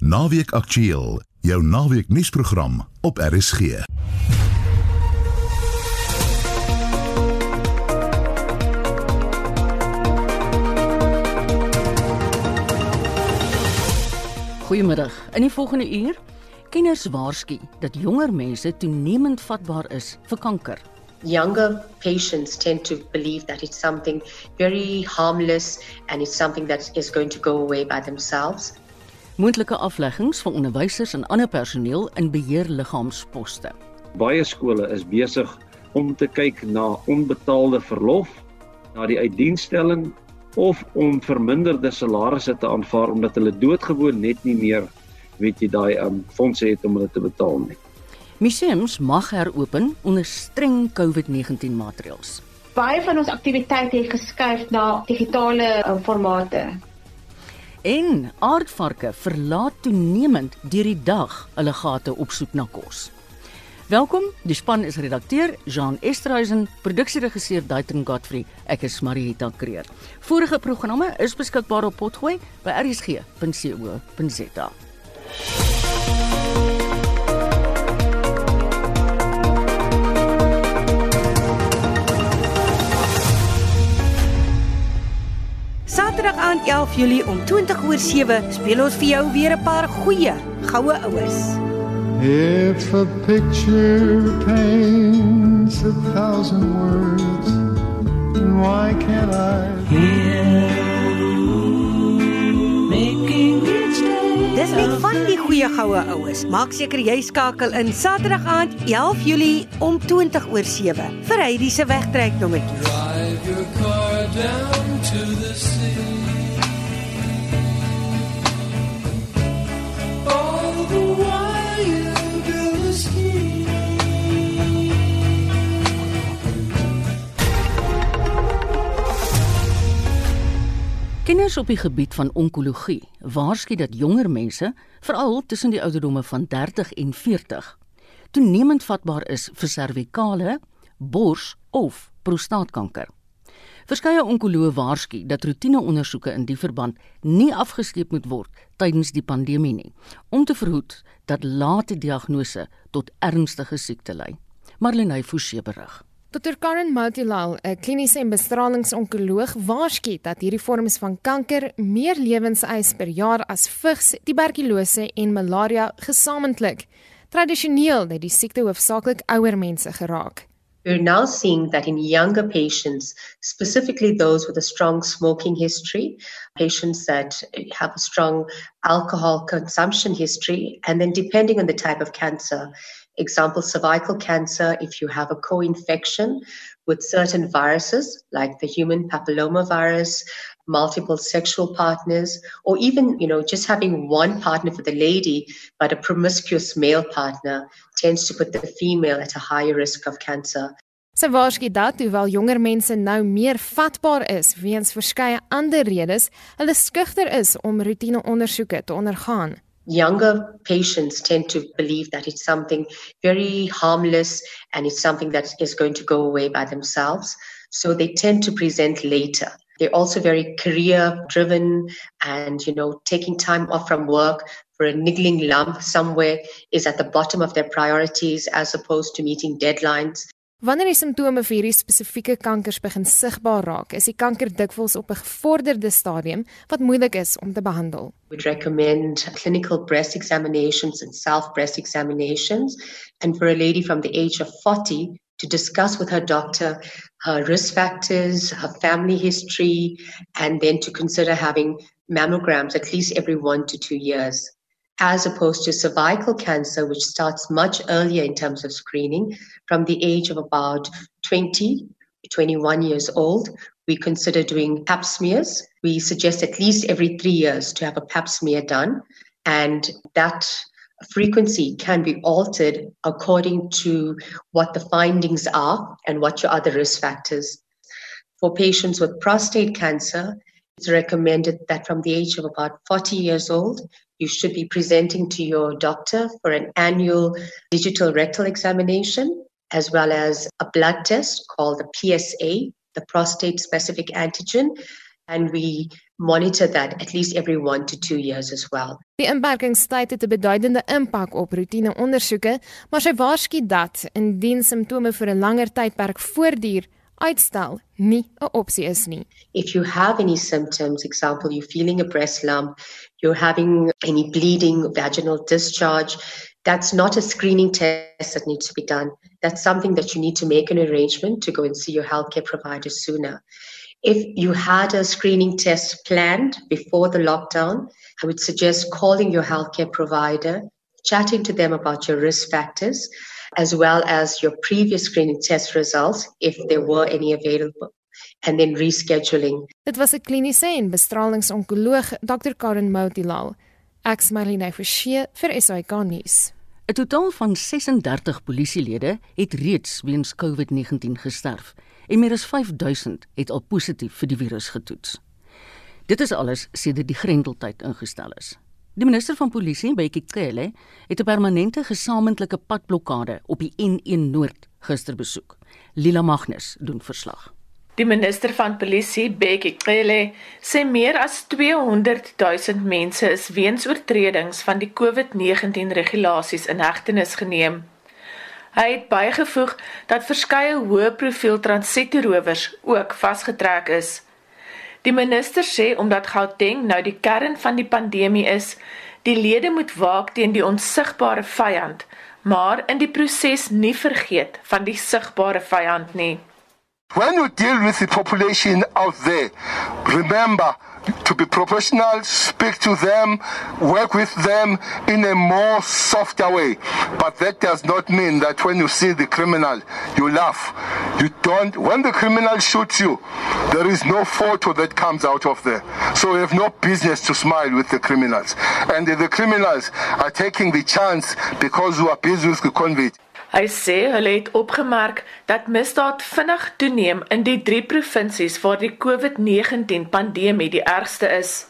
Naweek Aktueel, jou naweek nuusprogram op RSG. Goeiemiddag. In die volgende uur kenners waarsku dat jonger mense toenemend vatbaar is vir kanker. younger patients tend to believe that it's something very harmless and it's something that is going to go away by themselves. Moontlike afleggings vir onderwysers en ander personeel in beheerliggaamsposte. Baie skole is besig om te kyk na onbetaalde verlof, na die uitdienstelling of om verminderde salarisse te aanvaar omdat hulle doodgewoon net nie meer weet jy daai um, fondse het om hulle te betaal nie. Museums mag heropen onder streng COVID-19 maatreëls. Baie van ons aktiwiteite het geskuif na digitale uh, formate. En aardvarke verlaat toenemend deur die dag hulle gate op soek na kos. Welkom, die span is redakteur Jean Esterhuizen, produksieregisseur Daitrin Godfrey. Ek is Marieta Kreer. Vorige programme is beskikbaar op Potgooi by rsg.co.za. Saterdag aand 11 Julie om 20 oor 7 speel ons vir jou weer 'n paar goeie goue oues. If a picture paints a thousand words, then why can't I? Dis net van die goeie goue oues. Maak seker jy skakel in Saterdag aand 11 Julie om 20 oor 7 vir Heidi se wegtrek nommertjie. Drive your car down to the sea. All the while you build a scheme. Kenners op die gebied van onkologie waarsku dat jonger mense, veral tussen die ouderdomme van 30 en 40, toenemend vatbaar is vir servikale, bors of prostaatkanker. Verskeie onkoloë waarsku dat roetineondersoeke in die verband nie afgeskeep moet word tydens die pandemie nie, om te verhoed dat late diagnose tot ernstige siekte lei. Marlenae Forsie berig. Dr Karen Motilal, 'n kliniese en bestralingsonkoloog, waarsku dat hierdie vorms van kanker meer lewenseis per jaar as vigs, tuberkulose en malaria gesamentlik. Tradisioneel het die siekte hoofsaaklik ouer mense geraak. We're now seeing that in younger patients, specifically those with a strong smoking history, patients that have a strong alcohol consumption history, and then depending on the type of cancer, example cervical cancer, if you have a co infection with certain viruses like the human papillomavirus, multiple sexual partners, or even you know just having one partner for the lady but a promiscuous male partner tends to put the female at a higher risk of cancer. Sy waarsku dat hoewel jonger mense nou meer vatbaar is weens verskeie ander redes, hulle skugter is om roetineondersoeke te ondergaan. Younger patients tend to believe that it's something very harmless and it's something that is going to go away by themselves. So they tend to present later. They're also very career driven and, you know, taking time off from work for a niggling lump somewhere is at the bottom of their priorities as opposed to meeting deadlines. Wanneer die simptome vir hierdie spesifieke kankers begin sigbaar raak, is die kanker dikwels op 'n gevorderde stadium wat moeilik is om te behandel. We'd recommend clinical breast examinations and self breast examinations. And for a lady from the age of 40 to discuss with her doctor her risk factors, her family history, and then to consider having mammograms at least every one to two years. As opposed to cervical cancer, which starts much earlier in terms of screening, from the age of about 20, 21 years old, we consider doing pap smears. We suggest at least every three years to have a pap smear done. And that frequency can be altered according to what the findings are and what your other risk factors. For patients with prostate cancer, it's recommended that from the age of about 40 years old, you should be presenting to your doctor for an annual digital rectal examination, as well as a blood test called the PSA, the prostate specific antigen. And we monitor that at least every 1 to 2 years as well. Die inperkingstyd het 'n beduidende impak op roetineondersoeke, maar sy waarsku dat indien simptome vir 'n langer tydperk voortduur, uitstel nie 'n opsie is nie. If you have any symptoms, example, you're feeling a breast lump, you're having any bleeding, vaginal discharge, that's not a screening test that needs to be done. That's something that you need to make an arrangement to go and see your healthcare provider sooner. If you had a screening test planned before the lockdown, I would suggest calling your healthcare provider, chatting to them about your risk factors, as well as your previous screening test results, if there were any available, and then rescheduling. Dit was 'n kliniese en bestralingsonkoloog, Dr. Karen Moutilal. Ek's Marlene Forsie vir SAK nuus. 'n Totaal van 36 polisielede het reeds weens COVID-19 gesterf en meer as 5000 het al positief vir die virus getoets. Dit is alles sedert die grendeltyd ingestel is. Die minister van polisie, Bekkie Cele, het 'n permanente gesamentlike padblokkade op die N1 Noord gister besoek. Lila Magnus doen verslag. Die minister van Polisie, Bekkie Cele, sê meer as 200 000 mense is weens oortredings van die COVID-19 regulasies in hegtenis geneem. Hy het bygevoeg dat verskeie hoë profiel transietrowers ook vasgetrek is. Die minister sê omdat Gauteng nou die kern van die pandemie is, die lede moet waak teen die onsigbare vyand, maar in die proses nie vergeet van die sigbare vyand nie. When you deal with the population out there, remember to be professional, speak to them, work with them in a more softer way. But that does not mean that when you see the criminal, you laugh. You don't, when the criminal shoots you, there is no photo that comes out of there. So you have no business to smile with the criminals. And the criminals are taking the chance because you are busy with the convict. Hy sê hulle het opgemerk dat misdaad vinnig toeneem in die drie provinsies waar die COVID-19 pandemie die ergste is.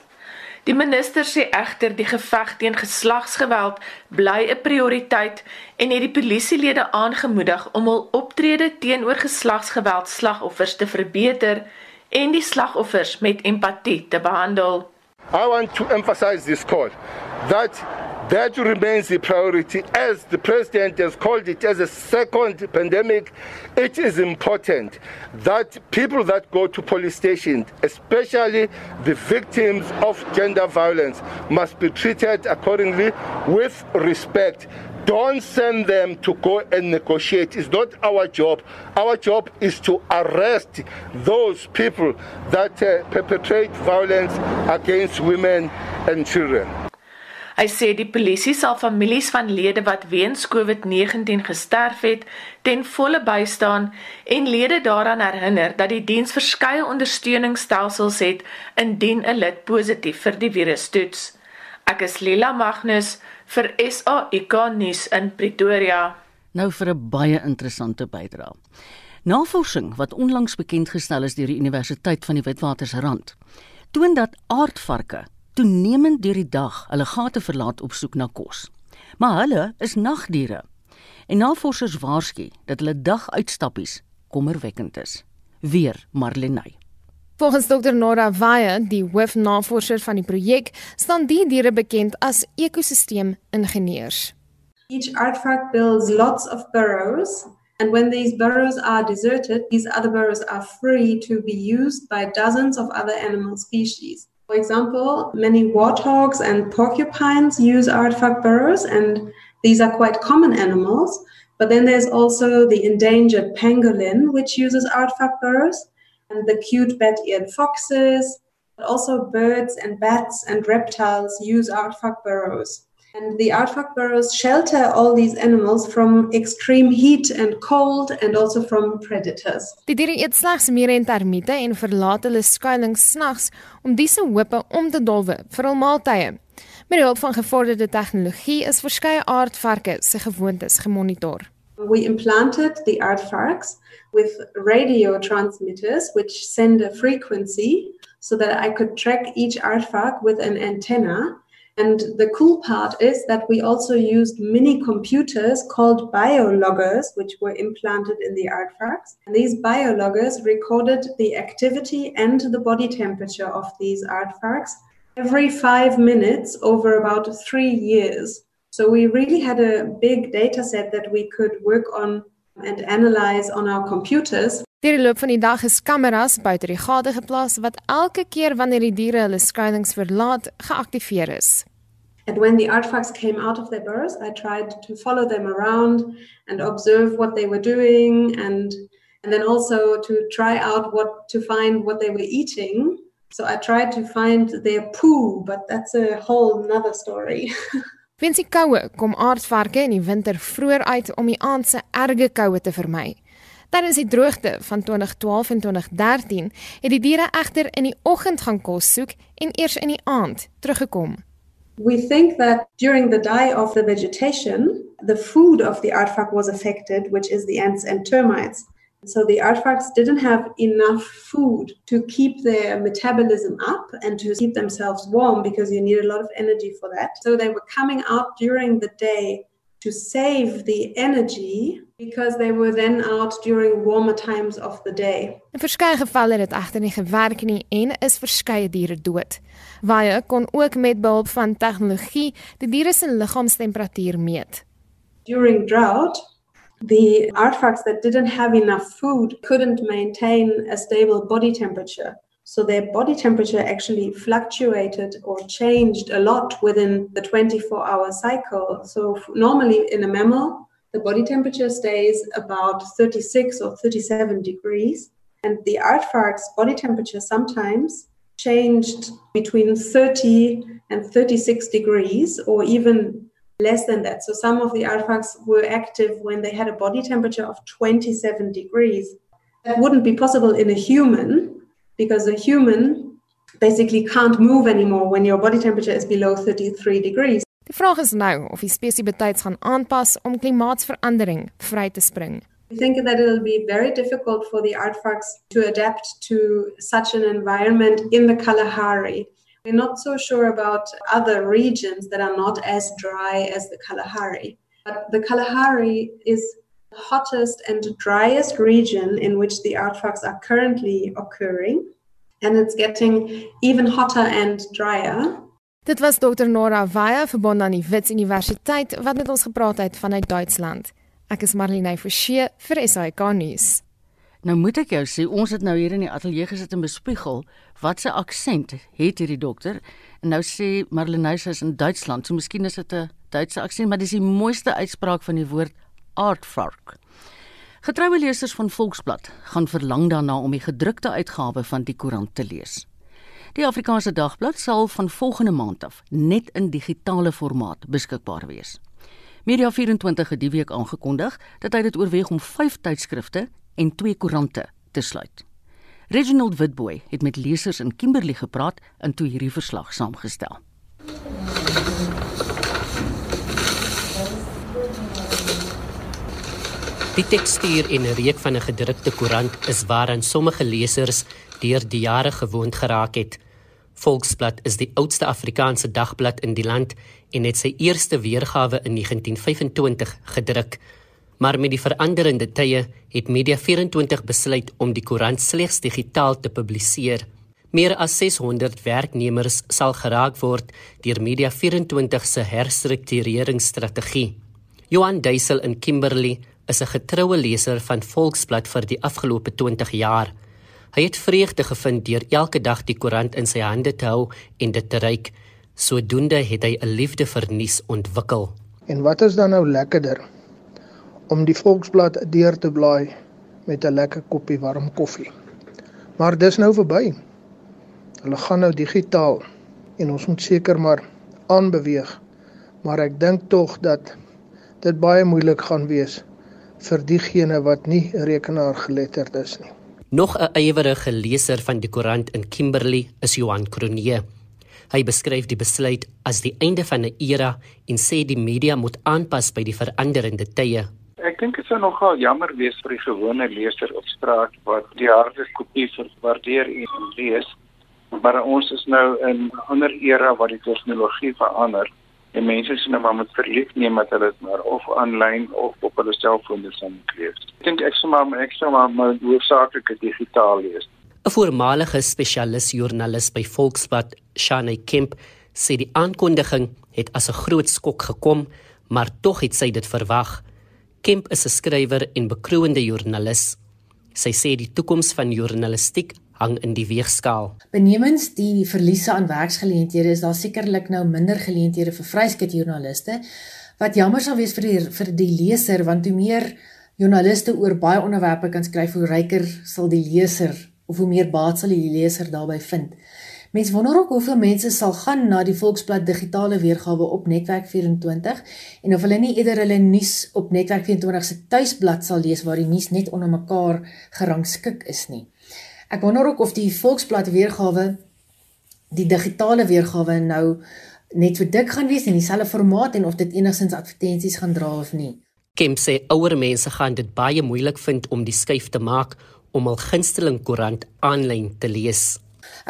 Die minister sê egter die geveg teen geslagsgeweld bly 'n prioriteit en het die polisielede aangemoedig om hul optrede teenoor geslagsgeweld slagoffers te verbeter en die slagoffers met empatie te behandel. I want to emphasize this call that that remains the priority as the president has called it as a second pandemic it is important that people that go to police stations especially the victims of gender violence must be treated accordingly with respect don't send them to go and negotiate. It's not our job. Our job is to arrest those people that uh, perpetrate violence against women and children. Hy sê die polisie sal families van lede wat weens COVID-19 gesterf het, ten volle bystaan en lede daaraan herinner dat die diens verskeie ondersteuningsstelsels het indien 'n lid positief vir die virus toets. Ek is Lila Magnus vir SAIK nuus in Pretoria. Nou vir 'n baie interessante bydrae. Navorsing wat onlangs bekend gestel is deur die Universiteit van die Witwatersrand, toon dat aardvarke toenemend deur die dag hulle gate verlaat op soek na kos. Maar hulle is nagdiere. En navorsers waarsku dat hulle daguitstappies kommerwekkend is. Weer Marlenae. Volgens Dr Nora Vaye, die hoofnavorser van die projek, staan die diere bekend as ekosisteem-ingenieurs. Each aardvark builds lots of burrows, and when these burrows are deserted, these other burrows are free to be used by dozens of other animal species. For example, many warthogs and porcupines use aardvark burrows, and these are quite common animals. But then there's also the endangered pangolin, which uses aardvark burrows, and the cute bat-eared foxes. But also birds and bats and reptiles use aardvark burrows. And the aardvark burrows shelter all these animals from extreme heat and cold and also from predators. Die diere eet slegs mure en termiete en verlaat hulle skuilings snags om diese hoope om te dolwe vir hul maaltye. Met hulp van gevorderde tegnologie is verskeie aardvarke se gewoontes gemonitor. We implanted the aardvarks with radio transmitters which send a frequency so that I could track each aardvark with an antenna And the cool part is that we also used mini computers called biologgers, which were implanted in the artifacts. And these biologgers recorded the activity and the body temperature of these artifacts every five minutes over about three years. So we really had a big data set that we could work on and analyze on our computers. Deur die loop van die dag is kameras buite die gate geplaas wat elke keer wanneer die diere hulle skuilings verlaat, geaktiveer is. And when the artifacts came out of their burrows, I tried to follow them around and observe what they were doing and and then also to try out what to find what they were eating. So I tried to find their poo, but that's a whole nother story. Weens die koue kom aardvarke in die winter vroeër uit om die aand se erge koue te vermy. Tydens die droogte van 2012 en 2013 het die diere egter in die oggend gaan kos soek en eers in die aand teruggekom. We think that during the die of the vegetation, the food of the artifact was affected, which is the ants and termites. So the artifacts didn't have enough food to keep their metabolism up and to keep themselves warm because you need a lot of energy for that. So they were coming out during the day to save the energy because they were then out during warmer times of the day. In verskeie gevalle het dit egter nie gewerk nie en is verskeie diere dood. Wye kon ook met behulp van tegnologie die diere se liggaamstemperatuur meet. During drought, the artifacts that didn't have enough food couldn't maintain a stable body temperature. So their body temperature actually fluctuated or changed a lot within the 24 hour cycle. So normally in a mammal, the body temperature stays about 36 or 37 degrees. And the aardvark's body temperature sometimes changed between 30 and 36 degrees or even less than that. So some of the aardvarks were active when they had a body temperature of 27 degrees. That wouldn't be possible in a human because a human basically can't move anymore when your body temperature is below 33 degrees. Die vraag is nou of die spesies betyds gaan aanpas om klimaatsverandering vry te spring. We think that it'll be very difficult for the aardvarks to adapt to such an environment in the Kalahari. We're not so sure about other regions that are not as dry as the Kalahari. But the Kalahari is hottest and driest region in which the aardvarks are currently occurring. And it's getting even hotter and drier. Dit was Dr Nora Vaya verbonde aan die Wits Universiteit wat met ons gepraat het vanuit Duitsland. Ek is Marlene Forsie vir SAK nuus. Nou moet ek jou sê, ons het nou hier in die ateljee gesit en bespiegel wat se aksent het hierdie dokter. En nou sê Marlene sy is in Duitsland, so miskien is dit 'n Duitse aksent, maar dis die mooiste uitspraak van die woord aardvark. Getroue lesers van Volksblad gaan verlang daarna om die gedrukte uitgawe van die koerant te lees. Die Afrikaanse Dagblad sal van volgende maand af net in digitale formaat beskikbaar wees. Media24 het die week aangekondig dat hy dit oorweeg om 5 tydskrifte en 2 koerante te sluit. Reginald Witboy het met lesers in Kimberley gepraat en toe hierdie verslag saamgestel. Die tekstuur en 'n reek van 'n gedrukte koerant is waaraan sommige lesers deur die jare gewoond geraak het. Volksblad is die oudste Afrikaanse dagblad in die land en het sy eerste weergawe in 1925 gedruk. Maar met die veranderende tye het Media24 besluit om die koerant slegs digitaal te publiseer. Meer as 600 werknemers sal geraak word deur Media24 se herstruktureringsstrategie. Johan Duisel in Kimberley is 'n getroue leser van Volksblad vir die afgelope 20 jaar. Hy het vreugde gevind deur elke dag die koerant in sy hande te hou en dit te ryk. Sodoende het hy 'n liefde vir nuus ontwikkel. En wat is dan nou lekkerder om die Volksblad deur te blaai met 'n lekker koppie warm koffie. Maar dis nou verby. Hulle gaan nou digitaal en ons moet seker maar aanbeweeg. Maar ek dink tog dat dit baie moeilik gaan wees vir diegene wat nie rekenaar geletterd is nie. Nog 'n ywerige leser van die koerant in Kimberley is Johan Kronee. Hy beskryf die besluit as die einde van 'n era en sê die media moet aanpas by die veranderende tye. Ek dink dit sou nogal jammer wees vir die gewone leser op straat wat die harde kopie waardeer en lees Maar ons is nou in 'n ander era waar die tegnologie verander. En mense sien nou maar met verlief neem dat hulle dit maar of aanlyn of op hulle selfone sal lees. Ek dink ek sou maar ek sou maar hoofsaaklike digitaal lees. 'n Voormalige spesialis joernalis by Volksblad, Shane Kemp, sê die aankondiging het as 'n groot skok gekom, maar tog het sy dit verwag. Kemp is 'n skrywer en bekroonde joernalis. Sy sê die toekoms van joernalistiek hang in die weegskaal. Benemens die verliese aan werksgeleenthede is daar sekerlik nou minder geleenthede vir vryskut joernaliste wat jammer sal wees vir die vir die leser want hoe meer joernaliste oor baie onderwerpe kan skryf hoe ryker sal die leser of hoe meer baat sal die leser daarbey vind. Mense wonder ook hoeveel mense sal gaan na die Volksblad digitale weergawe op Netwerk 24 en of hulle nie eerder hulle nuus op Netwerk 24 se tuisblad sal lees waar die nuus net onder mekaar gerangskik is nie. Ek wonder ook of die Volksblad weergawe die digitale weergawe nou net vir dik gaan wees in dieselfde formaat en of dit enigstens advertensies gaan dra of nie. Kemp sê ouer mense gaan dit baie moeilik vind om die skuif te maak om hul gunsteling koerant aanlyn te lees.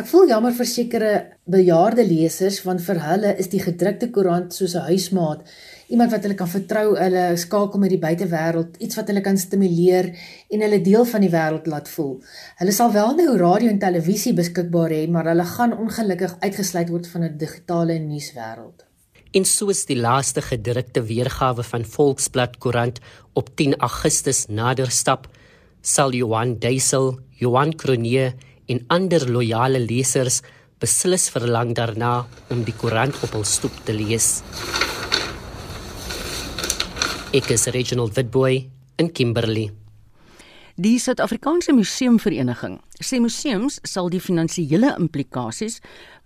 Ek voel jammer vir sekere bejaarde lesers want vir hulle is die gedrukte koerant soos 'n huismaat, iemand wat hulle kan vertrou, hulle skakel met die buitewêreld, iets wat hulle kan stimuleer en hulle deel van die wêreld laat voel. Hulle sal wel nou radio en televisie beskikbaar hê, maar hulle gaan ongelukkig uitgesluit word van 'n digitale nuuswêreld. En soos die laaste gedrukte weergawe van Volksblad koerant op 10 Augustus nader stap, sal Johan Duisel, Johan Kronier en ander loyale lesers beslis verlang daarna om die koerant op hul stoep te lees. Ek is Reginald Witboy in Kimberley. Die Suid-Afrikaanse Museumvereniging sê museums sal die finansiële implikasies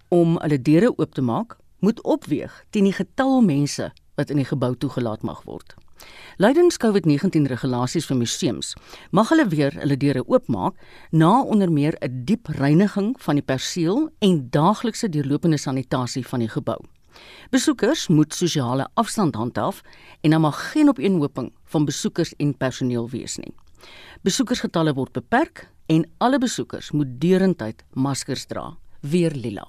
om hulle deure oop te maak moet opweeg teen die getal mense wat in die gebou toegelaat mag word. Lydens COVID-19 regulasies vir museums mag hulle weer hulle deure oopmaak na onder meer 'n diep reiniging van die perseel en daaglikse deurlopende sanitasie van die gebou. Besoekers moet sosiale afstand handhaaf en daar mag geen opeenhoping van besoekers en personeel wees nie. Besoekersgetalle word beperk en alle besoekers moet deurentyd maskers dra. Weer Lila.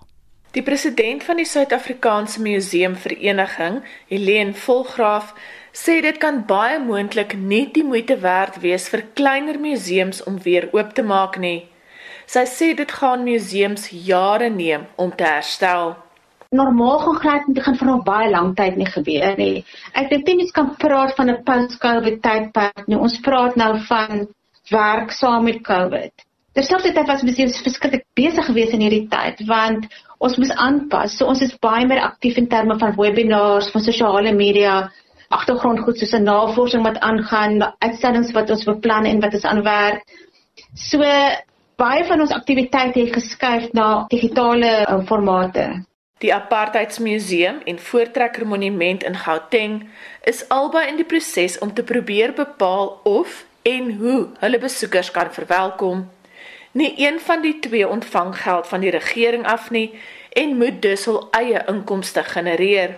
Die president van die Suid-Afrikaanse Museumvereniging, Helene Volgraaf, sê dit kan baie moontlik nie die moeite werd wees vir kleiner museums om weer oop te maak nie. Sy sê dit gaan museums jare neem om te herstel normaal gaan glad nie gaan vir nog baie lank tyd nie gebeur nie. Ek dink nie mens kan praat van 'n post-COVID tydperk nie. Ons praat nou van werk saam met COVID. Terselfdertyd was museums verskriklik besig geweest in hierdie tyd want ons moes aanpas. So ons is baie meer aktief in terme van webinars, van sosiale media, agtergrondgoed soos 'n navorsing wat aangaan, uitstallings wat ons beplan en wat ons aanwerk. So baie van ons aktiwiteite het geskuif na digitale um, formate. Die Apartheidsmuseum en Voortrekker Monument in Gauteng is albei in die proses om te probeer bepaal of en hoe hulle besoekers kan verwelkom. Nie een van die twee ontvang geld van die regering af nie en moet dus hul eie inkomste genereer.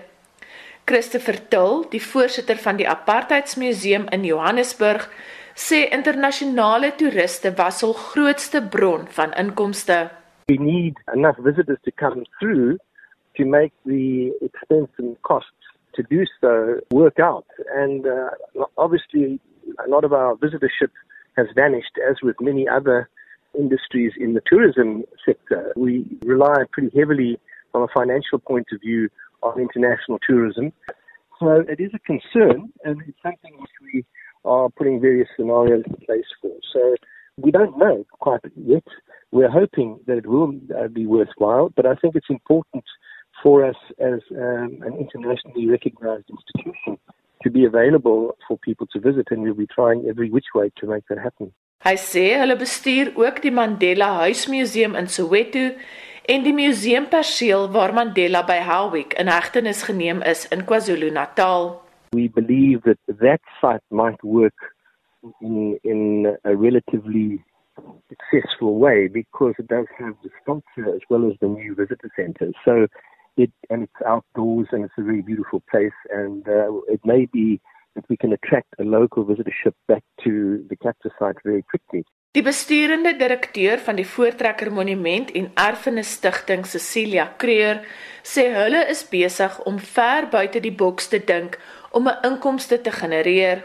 Christopher Till, die voorsitter van die Apartheidsmuseum in Johannesburg, sê internasionale toeriste was hul grootste bron van inkomste. We need enough visitors to come through to make the expense and costs to do so work out. And uh, obviously, a lot of our visitorship has vanished, as with many other industries in the tourism sector. We rely pretty heavily from a financial point of view on international tourism. So it is a concern, and it's something which we are putting various scenarios in place for. So we don't know quite yet. We're hoping that it will uh, be worthwhile, but I think it's important for us as um, an internationally recognized institution to be available for people to visit and we'll be trying every which way to make that happen. Hy sê hulle bestuur ook die Mandela Huismuseum in Soweto en die museumperseel waar Mandela by Howick in hegtenis geneem is in KwaZulu-Natal. We believe that that site might work in in a relatively successful way because it does have the sculpture as well as the new visitor center. So it and it's outdoors and it's a very beautiful place and uh, it may be that we can attract a local visitorship back to the capture site very quickly. Die besturende direkteur van die Voortrekker Monument en Erfenis Stichting, Cecilia Creer, sê hulle is besig om ver buite die boks te dink om 'n inkomste te genereer.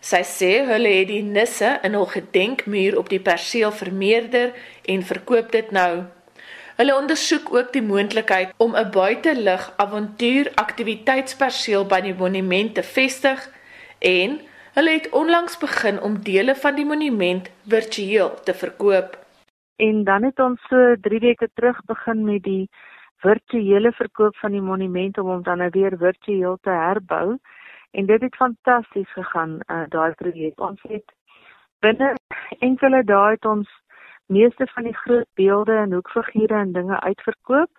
Sy sê hulle het die nisse in hul gedenkmuur op die perseel vermeerder en verkoop dit nou. Hulle ondersoek ook die moontlikheid om 'n buitelug avontuur aktiwiteitsperseel by die monument te vestig en hulle het onlangs begin om dele van die monument virtueel te verkoop. En dan het ons so 3 weke terug begin met die virtuele verkoop van die monument om hom dan nou weer virtueel te herbou en dit het fantasties gegaan uh, daai projek. Ons het binne enkele dae het ons meeste van die groot beelde en hoekfigure en dinge uitverkoop.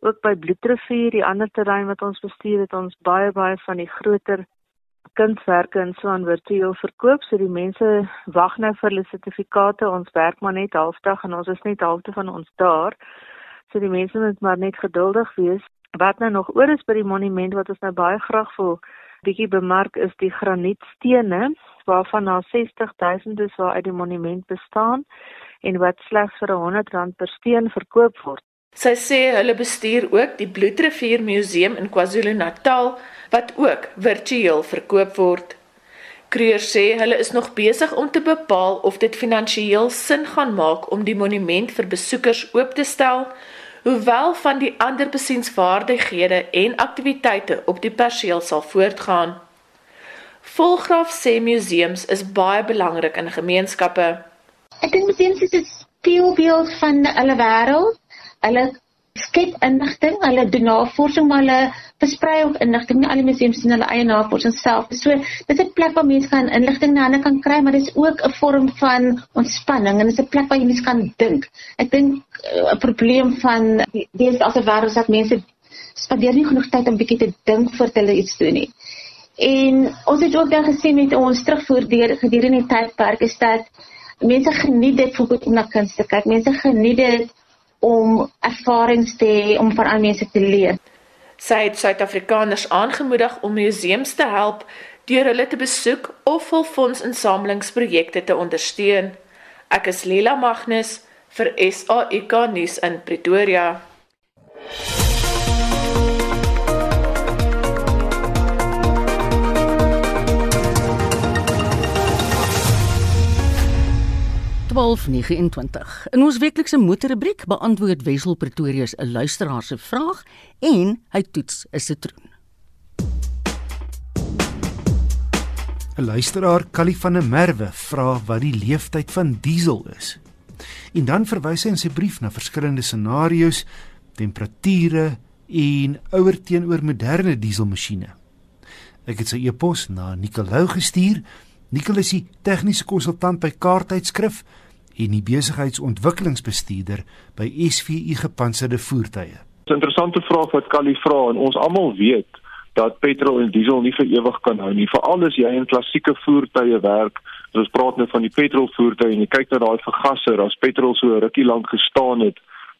Ook by Bloedrivier, die ander terrein wat ons bestuur het, ons baie baie van die groter kunswerke en so aan virtueel verkoop. So die mense wag nou vir hulle sertifikate. Ons werk maar net halfdag en ons is net halfte van ons daar. So die mense moet maar net geduldig wees. Wat nou nog oor is by die monument wat ons nou baie graag wil bietjie bemark is die granietstene waarvan daar 60000 is waar uit die monument bestaan en wat slegs vir R100 per steen verkoop word. Sy sê hulle bestuur ook die Bloedrivier Museum in KwaZulu-Natal wat ook virtueel verkoop word. Kreer sê hulle is nog besig om te bepaal of dit finansiëel sin gaan maak om die monument vir besoekers oop te stel, hoewel van die ander besienswaardighede en aktiwiteite op die perseel sal voortgaan. Volgraaf sê museums is baie belangrik in gemeenskappe. Ek dink museums is 'n speelbeeld van hulle wêreld. Hulle skep inligting, hulle doen navorsing, maar hulle versprei ook inligting. Nie al die museums doen hulle eie navorsing self. So dis 'n plek waar mense kan inligting na hulle kan kry, maar dis ook 'n vorm van ontspanning en dis 'n plek waar jy mens kan dink. Ek dink eh, 'n probleem van dis as 'n wêreld dat mense spandeer nie genoeg tyd om bietjie te dink voor hulle iets doen nie. En ons het ook dan gesien met ons terugvoer deur gedurende die tydperk is dat mense geniet dit vir om na kuns te kyk. Mense geniet dit om ervarings te hê om van ander mense te leer. Sy het Suid-Afrikaners aangemoedig om museums te help deur hulle te besoek of hul fondsinsamelingsprojekte te ondersteun. Ek is Lila Magnus vir SAK nuus in Pretoria. 1229. In ons weeklikse motorrubriek beantwoord Wessel Pretorius 'n luisteraar se vraag en hy toets 'n sitroen. 'n Luisteraar Callie van der Merwe vra wat die leeftyd van diesel is. En dan verwys hy in sy brief na verskillende scenario's, temperature en ouer teenoor moderne dieselmasjiene. Ek het sy e-pos na Nicolou gestuur Nicole is die tegniese konsultant by Kaarttydskrif en die besigheidsontwikkelingsbestuurder by SVU Gepantserde Voertuie. 'n Interessante vraag wat Callie vra en ons almal weet dat petrol en diesel nie vir ewig kan hou nie. Veral as jy in klassieke voertuie werk, ons praat nou van die petrolvoertuie en jy kyk na daai vergaser, as petrol so rukkie lank gestaan het,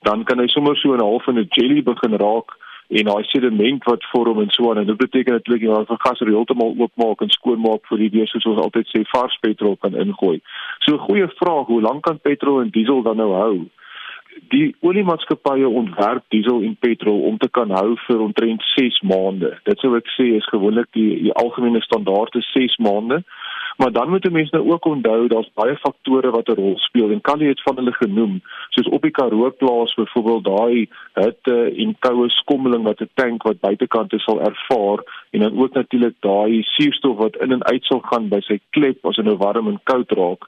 dan kan hy sommer so 'n half in 'n jelly begin raak en daai sediment wat vorm en so aan en dit beteken natuurlik jy moet gas heeltemal oopmaak en skoonmaak vir die weer soos ons altyd sê vars petrol kan ingooi. So 'n goeie vraag, hoe lank kan petrol en diesel dan nou hou? Die oliemaatskappye ontwerp diesel en petrol om te kan hou vir omtrent 6 maande. Dit sou ek sê is gewoonlik die die algemene standaard is 6 maande. Maar dan moet 'n mens nou ook onthou daar's baie faktore wat 'n rol speel en jy dit van hulle genoem soos op die Karoo plaas byvoorbeeld daai hitte en koue skommeling wat 'n tank wat buitekant is sal ervaar en dan ook natuurlik daai suurstof wat in en uit sal gaan by sy klep as dit nou warm en koud raak.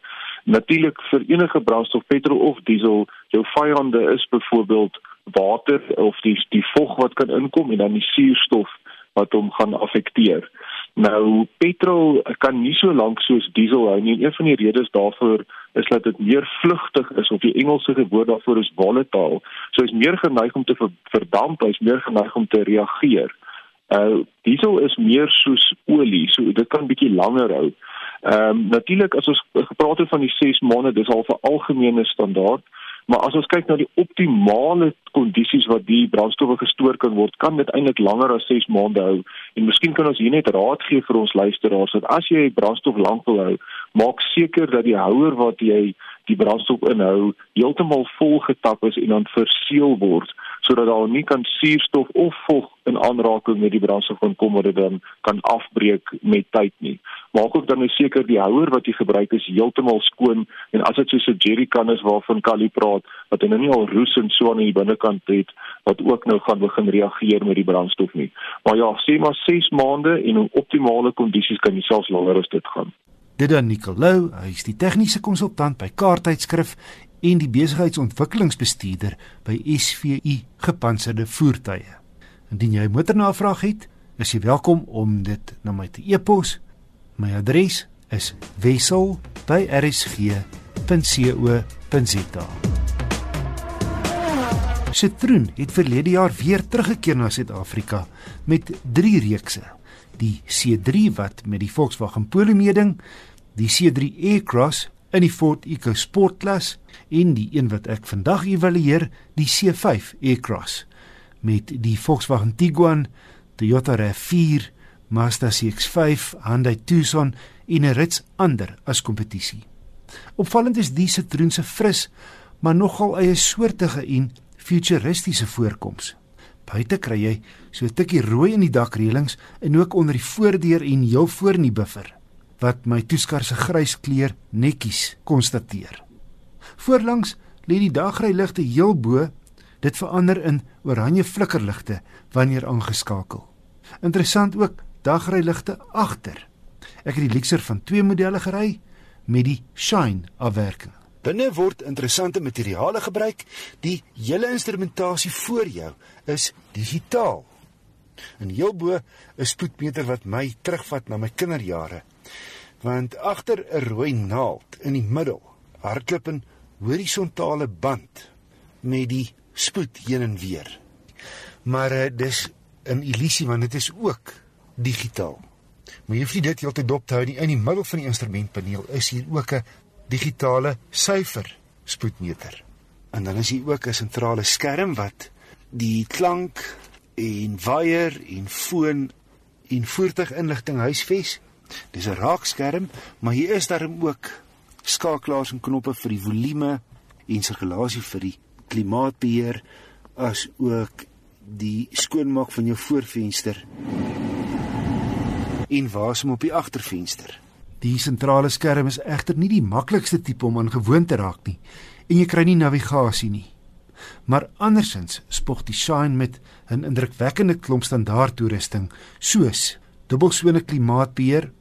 Natuurlik vir enige brandstof petrol of diesel jou vyande is byvoorbeeld water of die die vog wat kan inkom en dan die suurstof wat hom gaan affekteer. Nou petrol kan nie so lank soos diesel hou nie. Een van die redes daarvoor is dat dit meer vlugtig is of die Engelse woord daarvoor is volatile. So is meer geneig om te verdamp, hy's meer geneig om te reageer. Uh diesel is meer soos olie, so dit kan bietjie langer hou. Ehm um, natuurlik as ons gepraat het van die 6 maande, dis al 'n algemene standaard. Maar as ons kyk na die optimale kondisies wat die brandstowwe gestoor kan word, kan dit eintlik langer as 6 maande hou. En miskien kan ons hier net raad gee vir ons luisteraars dat as jy brandstof lank wil hou, maak seker dat die houer wat jy die brandstofinhou heeltemal volgetap is en dan verseël word sodat daar nie kan suurstof of vog in aanraking met die brandstof kan kom wat dit dan kan afbreek met tyd nie. Maak ook dan nou seker die houer wat jy gebruik is heeltemal skoon en as dit soos 'n jerrycan is waarvan Kali praat wat hy nou nie al roes en so aan die binnekant het wat ook nou gaan begin reageer met die brandstof nie. Maar ja, sê maar 6 maande en in optimale kondisies kan jy selfs langer as dit gaan. Dit dan Nicolou, hy is die tegniese konsultant by Kaarttydskrif en die besigheidsontwikkelingsbestuurder by SVU Gepantserde Voertuie. Indien jy motornavraag het, is jy welkom om dit na my te e-pos. My adres is wissel@rsg.co.za. Citroen het verlede jaar weer teruggekeer na Suid-Afrika met 3 reekse. Die C3 wat met die Volkswagen Polo meeding, die C3 Aircross in die Ford EcoSport klas en die een wat ek vandag evalueer, die C5 Aircross met die Volkswagen Tiguan, Toyota RAV4, Mazda CX-5, Hyundai Tucson en 'n rits ander as kompetisie. Opvallend is die Citroen se fris, maar nogal eie soortige en futuristiese voorkoms. Buite kry jy so 'n tikkie rooi in die dakreëlings en ook onder die voordeur en heel voor in die buffer wat my toeskar se grys kleur netjies konstateer. Voorlangs lê die dagryligte heel bo, dit verander in oranje flikkerligte wanneer aangeskakel. Interessant ook dagryligte agter. Ek het die Lexus van twee modelle gery met die Shine afwerking. Binne word interessante materiale gebruik. Die hele instrumentasie voor jou is digitaal. En heel bo 'n spoedmeter wat my terugvat na my kinderjare. Want agter 'n rooi naald in die middel hardloop 'n horisontale band met die spoed heen en weer. Maar uh, dis 'n illusie want dit is ook digitaal. Maar jy hoef nie dit heeltyd dop te hou nie. In die middel van die instrumentpaneel is hier ook 'n digitale syfer spoedmeter. En dan is hier ook 'n sentrale skerm wat die klank en waier en foon en voertuiginligting huisves. Dis 'n raakskerm, maar hier is daar ook skakelaars en knoppe vir die volume en sirkulasie vir die klimaatbeheer as ook die skoonmaak van jou voorvenster en wasem op die agtervenster. Die sentrale skerm is egter nie die maklikste tipe om aan gewoon te raak nie en jy kry nie navigasie nie. Maar andersins spog die Shine met 'n indrukwekkende klomp standaard toerusting soos dubbelsone klimaatbeheer,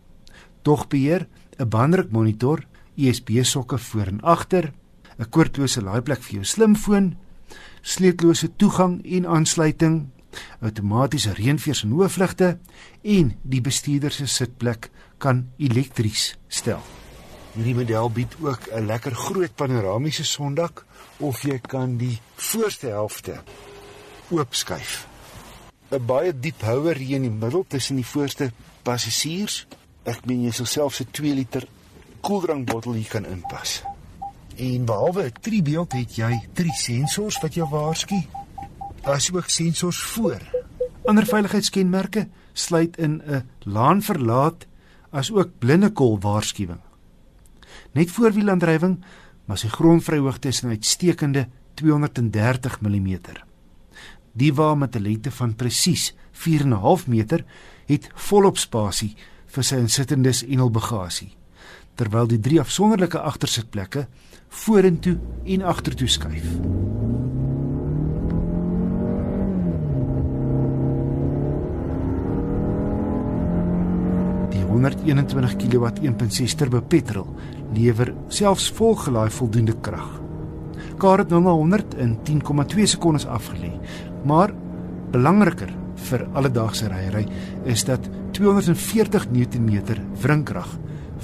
dogbeheer, 'n bandrukmonitor, USB sokke voor en agter, 'n koordlose laaiplek vir jou slimfoon, sleutellose toegang en aansluiting, outomatiese reënveers en hoofligte en die bestuurder se sitplek kan elektries stel. Hierdie model bied ook 'n lekker groot panoramiese sondak of jy kan die voorste helfte oopskuif. 'n Baie diep houer hier in die middel tussen die voorste passasiers. Ek meen jy sal selfs 'n 2 liter koeldrankbottel hier kan inpas. En behalwe 'n tribeeld het jy drie sensors wat jou waarsku asook sensors voor. Ander veiligheidskenmerke sluit in 'n laan verlaat asook blindekol waarskuwing. Net voorwielaandrywing, maar sy grondvryhoogte is 'n uitstekende 230 mm. Die wa met 'n lengte van presies 4.5 meter het volop spasie vir sy insittendes en hul bagasie, terwyl die drie afsonderlike agtersitplekke vorentoe en agtertoe skuif. 121 kW 1.6 turbo petrol lewer selfs volgelaai voldoende krag. Kar het nou na 100 in 10,2 sekondes afgelê. Maar belangriker vir alledaagse ryery is dat 240 Nm wrinkrag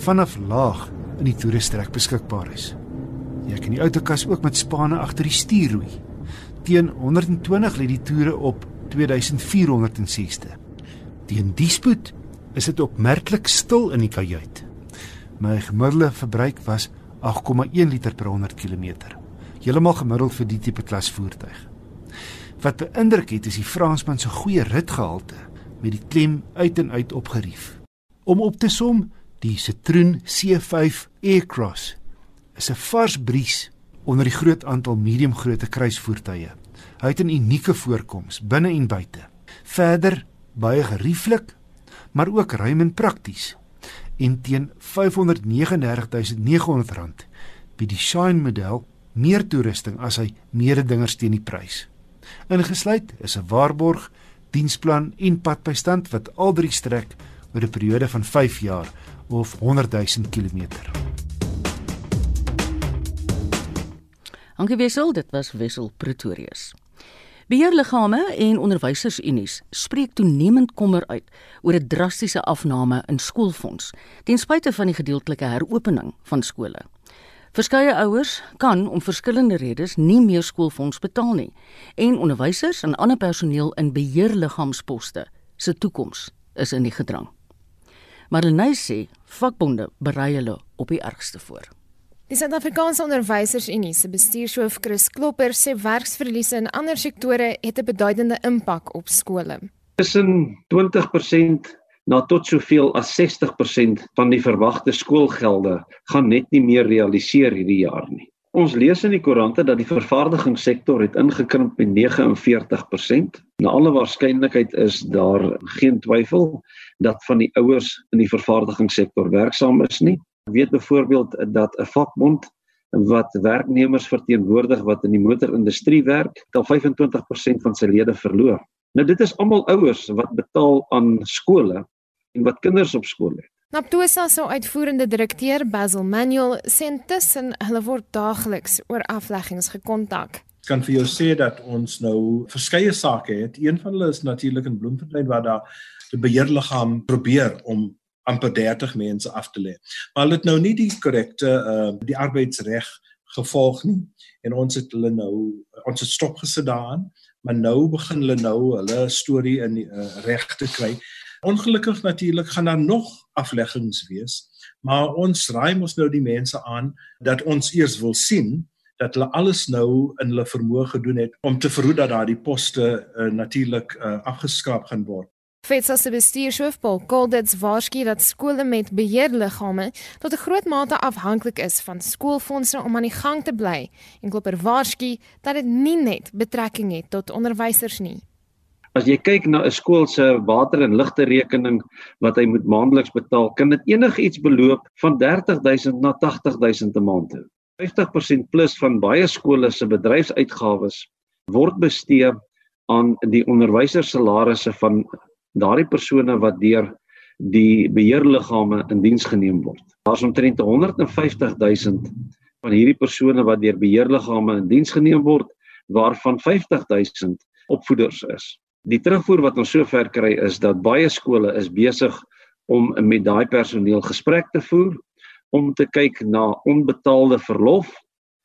vanaf laag in die toerestrek beskikbaar is. Jy kan die outokas ook met spanne agter die stuur roei. Teen 120 lê die toere op 2460. Teen die spoed is dit opmerklik stil in die kajuit. My gemiddelde verbruik was 8,1 liter per 100 km. Heeltemal gemiddeld vir die tipe klas voertuig. Wat beïndruk het is die Fransman se goeie ritgehalte met die klem uit en uit opgerief. Om op te som, die Citroen C5 Aircross is 'n vars bries onder die groot aantal mediumgrootte kruisvoertuie. Hy het 'n unieke voorkoms binne en buite. Verder baie gerieflik, maar ook ruim en prakties. En teen R539900 bied die Shine model meer toerusting as hy mededingers teen die prys. Ingesluit is 'n waarborg, diensplan en padbystand wat al drie strek oor 'n periode van 5 jaar of 100 000 km. Hankie Wessel, dit was Wessel Pretorius. Beheerliggame en onderwysersunies spreek toenemend kommer uit oor 'n drastiese afname in skoolfonds ten spyte van die gedeeltelike heropening van skole. Verskeie ouers kan om verskillende redes nie meer skoolfonds betaal nie en onderwysers en ander personeel in beheerliggaamsposte se toekoms is in die gedrang. Marlenae sê vakbonde berei hulle op die ergste voor. Die Suid-Afrikaanse Onderwysersunie se bestuurshoof Chris Klopper sê werksverliese in ander sektore het 'n beduidende impak op skole. Tussen 20% na tot soveel as 60% van die verwagte skoolgelde gaan net nie meer realiseer hierdie jaar nie. Ons lees in die koerante dat die vervaardigingssektor het ingekrimp met 49%. Na alle waarskynlikheid is daar geen twyfel dat van die ouers in die vervaardigingssektor werksaam is nie. Ek weet byvoorbeeld dat 'n vakbond wat werknemers verteenwoordig wat in die motorindustrie werk, tel 25% van sy lede verloor. Nou dit is almal ouers wat betaal aan skole wat kinders op skool het. Naptosa se uitvoerende direkteur Basil Manuel sê intussen hulle word daagliks oor afleggings gekontak. Ek kan vir jou sê dat ons nou verskeie sake het. Een van hulle is natuurlik in Bloemfontein waar daar die beheerliggaam probeer om amper 30 mense af te lê. Maar hulle het nou nie die korrekte uh die arbeidsreg gevolg nie en ons het hulle nou ons het stop gesit daaraan, maar nou begin hulle nou hulle storie in uh, reg te kry. Ongelukkig natuurlik gaan daar nog afleggings wees, maar ons raai mos nou die mense aan dat ons eers wil sien dat hulle alles nou in hulle vermoë gedoen het om te verhoed dat daardie poste uh, natuurlik uh, afgeskraap gaan word. FETSA se bestuurshoof Paul Colditz waarsku dat skole met beheerliggame tot 'n groot mate afhanklik is van skoolfondse om aan die gang te bly en Klopper waarsku dat dit nie net betrekking het tot onderwysers nie. As jy kyk na 'n skool se water en ligte rekening wat hy moet maandeliks betaal, kan dit enigiets beloop van 30000 na 80000 'n maand. 50% plus van baie skole se bedryfsuitgawes word bestee aan die onderwysersalarisse van daardie persone wat deur die beheerliggame in diens geneem word. Daar's omtrent 150 000 van hierdie persone wat deur beheerliggame in diens geneem word, waarvan 50 000 opvoeders is. Die terugvoer wat ons sover kry is dat baie skole is besig om met daai personeel gesprek te voer om te kyk na onbetaalde verlof,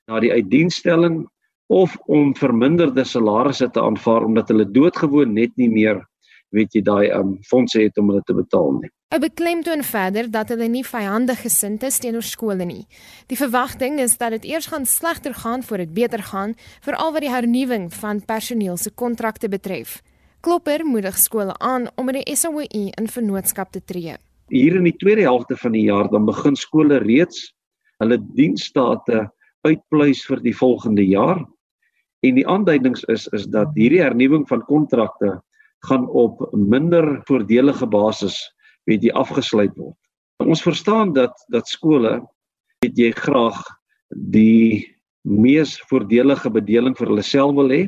na die uitdienstelling of om verminderde salarisse te aanvaar omdat hulle doodgewoon net nie meer weet jy daai um, fondse het om hulle te betaal nie. Hy beklemtoon verder dat hulle nie vyandig gesind is teenoor skole nie. Die verwagting is dat dit eers gaan slegter gaan voor dit beter gaan, veral wat die hernuwing van personeel se kontrakte betref. Klopper moedig skole aan om met die SOE in vennootskap te tree. Hier in die tweede helfte van die jaar dan begin skole reeds hulle diensstate uitpleis vir die volgende jaar. En die aanduidings is is dat hierdie hernuwing van kontrakte gaan op minder voordelige basis weet jy afgesluit word. Ons verstaan dat dat skole weet jy graag die mees voordelige bedeling vir hulle self wil hê,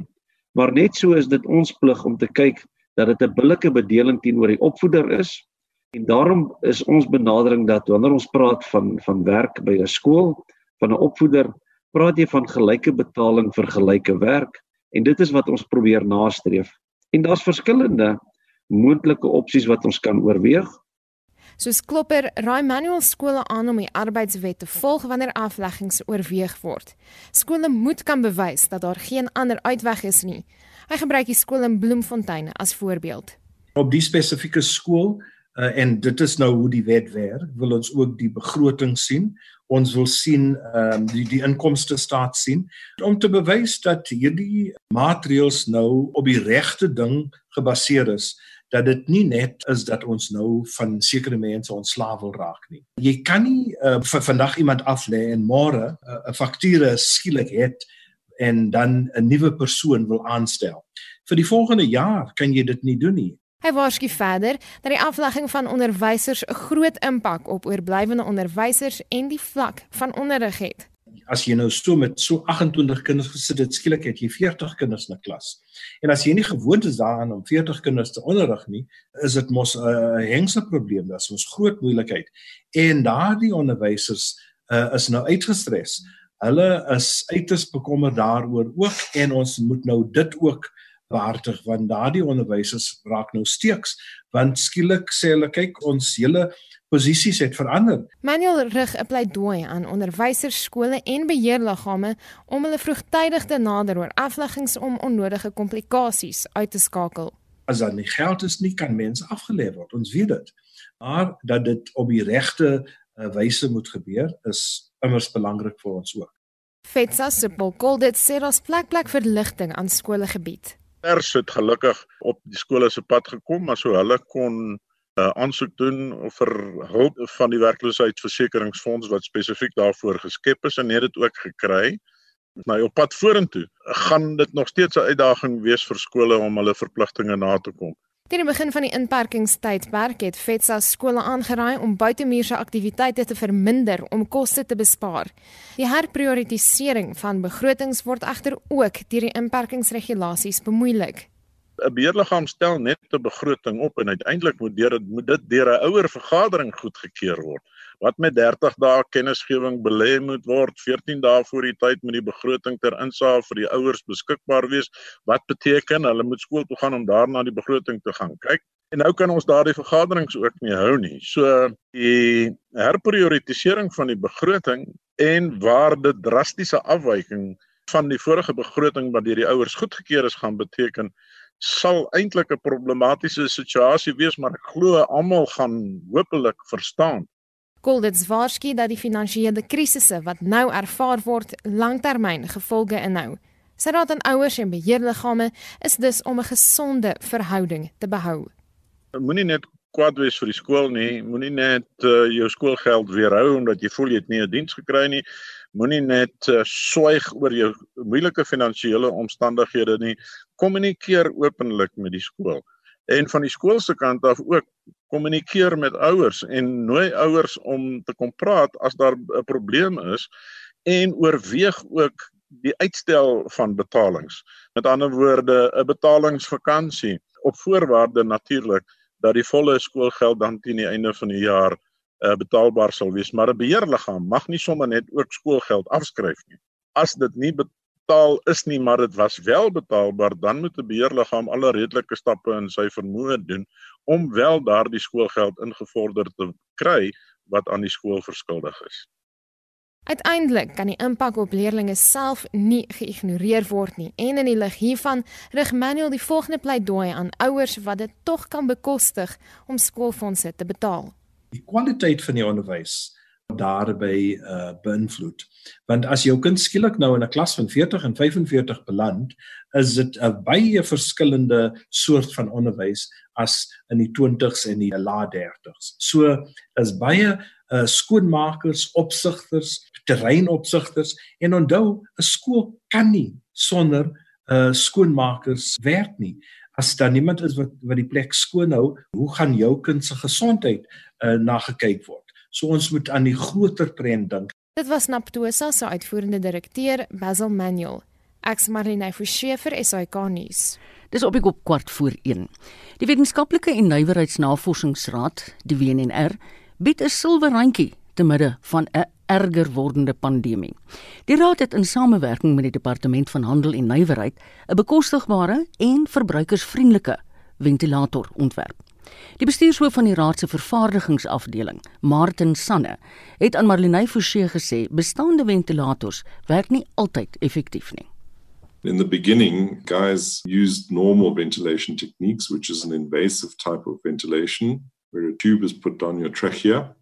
maar net so is dit ons plig om te kyk dat dit 'n billike bedeling teenoor die opvoeder is. En daarom is ons benadering dat wanneer ons praat van van werk by 'n skool, van 'n opvoeder, praat jy van gelyke betaling vir gelyke werk en dit is wat ons probeer nastreef En daar's verskillende moontlike opsies wat ons kan oorweeg. Soos Klopper raai manual skole aan om die arbeidswet te volg wanneer afleggings oorweeg word. Skole moet kan bewys dat daar geen ander uitweg is nie. Hy gebruik die skool in Bloemfontein as voorbeeld. Op die spesifieke skool uh, en dit is nou hoe die wet werk, wil ons ook die begroting sien ons wil sien ehm um, die die inkomste staat sien om te bewys dat hierdie maatreëls nou op die regte ding gebaseer is dat dit nie net is dat ons nou van sekere mense ontslaaf wil raak nie. Jy kan nie uh, vandag iemand aflê en môre 'n uh, fakture skielik het en dan 'n nuwe persoon wil aanstel. Vir die volgende jaar kan jy dit nie doen nie. Hy waarsku verder dat die aflegging van onderwysers 'n groot impak op oorblywende onderwysers en die vlak van onderrig het. As jy nou so met so 28 kinders gesit het, skielik het jy 40 kinders in 'n klas. En as jy nie gewoond is daaraan om 40 kinders te onderrig nie, is dit mos 'n uh, hengse probleem, dit is ons groot moeilikheid. En daardie onderwysers uh, is nou uitgestres. Hulle is uiters bekommerd daaroor ook en ons moet nou dit ook waardig want daardie onderwysers raak nou steeks want skielik sê hulle kyk ons hele posisies het verander. Manuel rig 'n pleidooi aan onderwysers, skole en beheerliggame om hulle vroegtydig te nader oor afleggings om onnodige komplikasies uit te skakel. As dan nie geld is nie kan mense afgelê word. Ons weet dit. Maar dat dit op die regte uh, wyse moet gebeur is immers belangrik vir ons ook. Fetsa se Paul dit sê daar's plek plek verligting aan skole gebied pers het gelukkig op die skole se pad gekom maar so hulle kon 'n uh, aansoek doen vir hulp van die werkloosheidsversekeringsfonds wat spesifiek daarvoor geskep is en het dit ook gekry. Nou op pad vorentoe gaan dit nog steeds 'n uitdaging wees vir skole om hulle verpligtinge na te kom. Teen die begin van die inperkingstydperk het FETSA skole aangeraai om buitemuurse aktiwiteite te verminder om koste te bespaar. Die herprioritisering van begrotings word egter ook deur die inperkingsregulasies bemoeilik. 'n Beheerliggaam stel net 'n begroting op en uiteindelik moet dit moet dit deur 'n ouer vergadering goedgekeur word wat met 30 dae kennisgewing belê moet word 14 dae voor die tyd met die begroting ter insaag vir die ouers beskikbaar wees. Wat beteken hulle moet skool toe gaan om daarna die begroting te gaan kyk? En nou kan ons daardie vergaderings ook nie hou nie. So die herprioritisering van die begroting en waar dit drastiese afwyking van die vorige begroting wat deur die ouers goedgekeur is gaan beteken sal eintlik 'n problematiese situasie wees maar ek glo almal gaan hopelik verstaan Goldets waarsku dat die finansiële krisisse wat nou ervaar word, langtermyn gevolge inhou. Sy raad aan ouers en beheerliggame is dus om 'n gesonde verhouding te behou. Moenie net kwaad wees vir die skool nie, moenie net uh, jou skoolgeld weerhou omdat jy voel jy het nie 'n diens gekry nie. Moenie net uh, swyg oor jou moeilike finansiële omstandighede nie. Kommunikeer openlik met die skool en van die skool se kant af ook kommunikeer met ouers en nooi ouers om te kom praat as daar 'n probleem is en oorweeg ook die uitstel van betalings. Met ander woorde, 'n betalingsvakansie op voorwaarde natuurlik dat die volle skoolgeld dan teen die einde van die jaar uh, betaalbaar sal wees, maar 'n beheerliggaam mag nie sommer net ook skoolgeld afskryf nie. As dit nie betaal is nie, maar dit was wel betaalbaar, dan moet 'n beheerliggaam alle redelike stappe in sy vermoë doen om wel daardie skoolgeld ingevorder te kry wat aan die skool verskuldig is. Uiteindelik kan die impak op leerders self nie geïgnoreer word nie en in die lig hiervan rig Manuel die volgende pleidooi aan ouers wat dit tog kan bekostig om skoolfondse te betaal. Die kwaliteit van die onderwys daarby uh beïnvloed. Want as jou kind skielik nou in 'n klas van 40 en 45 beland, is dit 'n baie verskillende soort van onderwys as in die 20s en die laat 30s. So is baie uh skoonmakers, opsigters, terreinopsigters en onthou 'n skool kan nie sonder uh skoonmakers werk nie. As daar niemand is wat wat die plek skoon hou, hoe gaan jou kind se gesondheid uh na gekyk word? So ons moet aan die groter trend dink. Dit was Naptosa se uitvoerende direkteur Basil Manuel. Ek's Marlene Forsheffer SAK nuus. Dis op die kop kwart voor 1. Die Wetenskaplike en Nywerheidsnavorsingsraad, die WNR, bied 'n silwerrandjie te midde van 'n erger wordende pandemie. Die raad het in samewerking met die Departement van Handel en Nywerheid 'n bekostigbare en verbruikersvriendelike ventilator ontwerp. Die bestuurshoof van die Raad se vervaardigingsafdeling, Martin Sanne, het aan Marlenae Forsie gesê bestaande ventilators werk nie altyd effektief nie. In the beginning, guys used normal ventilation techniques, which is an invasive type of ventilation where a tube is put down your trachea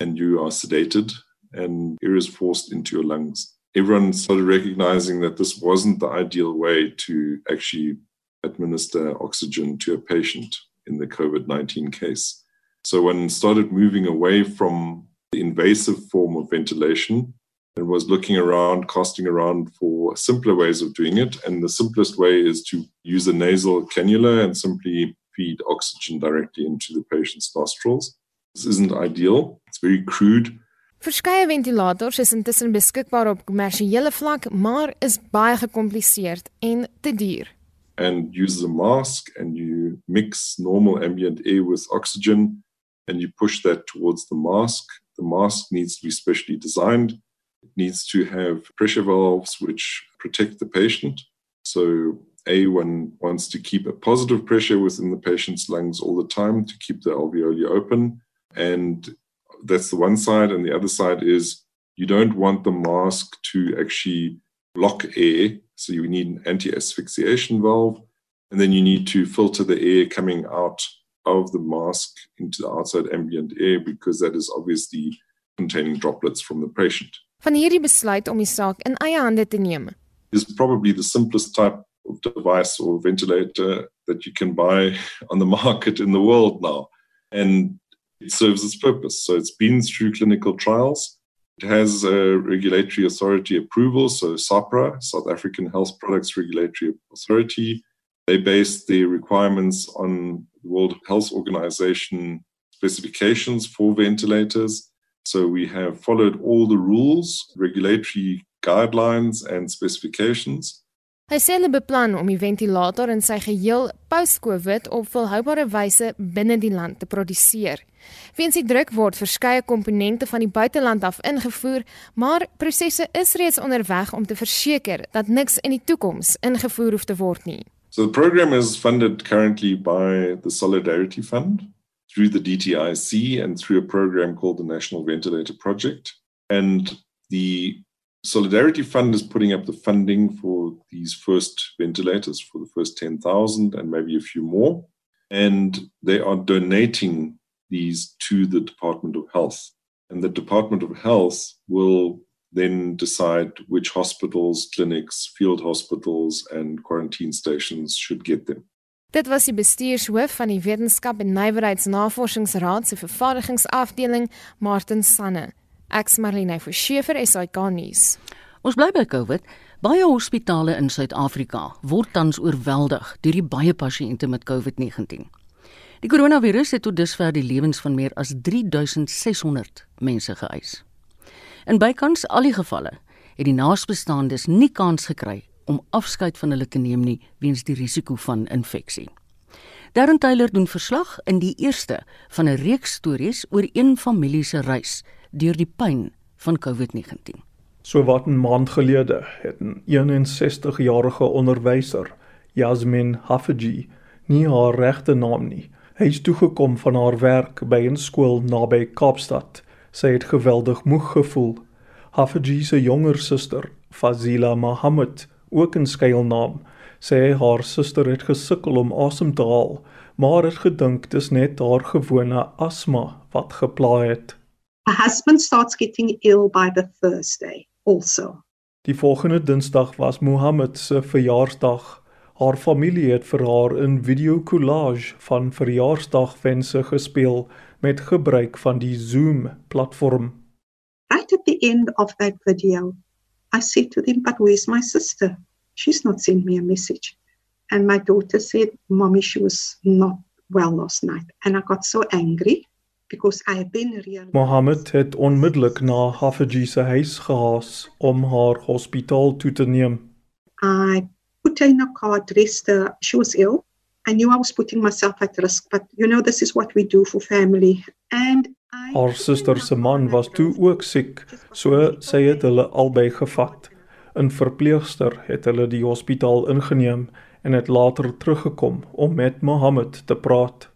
and you are sedated and air is forced into your lungs. Everyone started recognizing that this wasn't the ideal way to actually administer oxygen to a patient. In the COVID 19 case. So one started moving away from the invasive form of ventilation and was looking around, casting around for simpler ways of doing it. And the simplest way is to use a nasal cannula and simply feed oxygen directly into the patient's nostrils. This isn't ideal, it's very crude. Verskeie ventilators is intussen beskikbaar op kommersiële vlak, maar is baie gekompliseerd en te duur. And use a mask and you mix normal ambient air with oxygen and you push that towards the mask. The mask needs to be specially designed. It needs to have pressure valves which protect the patient. So, A, one wants to keep a positive pressure within the patient's lungs all the time to keep the alveoli open. And that's the one side. And the other side is you don't want the mask to actually block air. So you need an anti asphyxiation valve. And then you need to filter the air coming out of the mask into the outside ambient air because that is obviously containing droplets from the patient. Van hierdie besluit om die saak in eie hande te neem, Is probably the simplest type of device or ventilator that you can buy on the market in the world now. And it serves its purpose. So it's been through clinical trials. It has a regulatory authority approval, so SAPRA, South African Health Products Regulatory Authority. They base the requirements on the World Health Organization specifications for ventilators. So we have followed all the rules, regulatory guidelines, and specifications. Hy sê hulle beplan om die ventilator in sy geheel post-COVID op volhoubare wyse binne die land te produseer. Weens die druk word verskeie komponente van die buiteland af ingevoer, maar prosesse is reeds onderweg om te verseker dat niks in die toekoms ingevoer hoef te word nie. So the program is funded currently by the Solidarity Fund through the DTIC and through a program called the National Ventilator Project. And the Solidarity Fund is putting up the funding for these first ventilators for the first 10,000 and maybe a few more. And they are donating these to the Department of Health. And the Department of Health will then decide which hospitals, clinics, field hospitals, and quarantine stations should get them. Dit was die bestuurshoof van die Wetenskap en Nywerheidsnavorsingsraad se vervaardigingsafdeling, Martin Sanne. Ek's Marlene Forsiefer, SAK nuus. Ons bly by COVID. Baie hospitale in Suid-Afrika word tans oorweldig deur die baie pasiënte met COVID-19. Die koronavirus het tot dusver die lewens van meer as 3600 mense geëis. In bykans al die gevalle het die naasbestaandes nie kans gekry om afskeid van hulle te neem nie weens die risiko van infeksie. Darren Taylor doen verslag in die eerste van 'n reeks stories oor een familie se reis deur die pyn van COVID-19. So wat 'n maand gelede het 'n 61-jarige onderwyser, Yasmin Hafaji, nie haar regte naam nie. Hy is toegekom van haar werk by 'n skool naby Kaapstad. Sy het geweldig moeg gevoel. Hafaji se jonger suster, Fazila Mohammed, ook 'n skuilnaam, sê haar suster het gesukkel om asem te haal, maar het gedink dis net haar gewone asma wat gepla het. Her husband starts getting ill by the Thursday also. Die volgende Dinsdag was Mohammed se verjaarsdag. Haar familie het vir haar 'n video collage van verjaarsdagwense gespeel met gebruik van die Zoom platform. Right at the end of that video, I said to them, But where's my sister? She's not sent me a message. And my daughter said, Mommy, she was not well last night. And I got so angry because I then realized Mohammed het onmiddellik na Hafaji se huis gehaas om haar hospitaal toe te neem. I put her in a car, dressed her. She was ill. I knew I was putting myself at risk, but you know, this is what we do for family. And Haar suster se man was toe ook siek, so sy het hulle albei gevat. 'n Verpleegster het hulle die hospitaal ingeneem en het later teruggekom om met Mohammed te praat.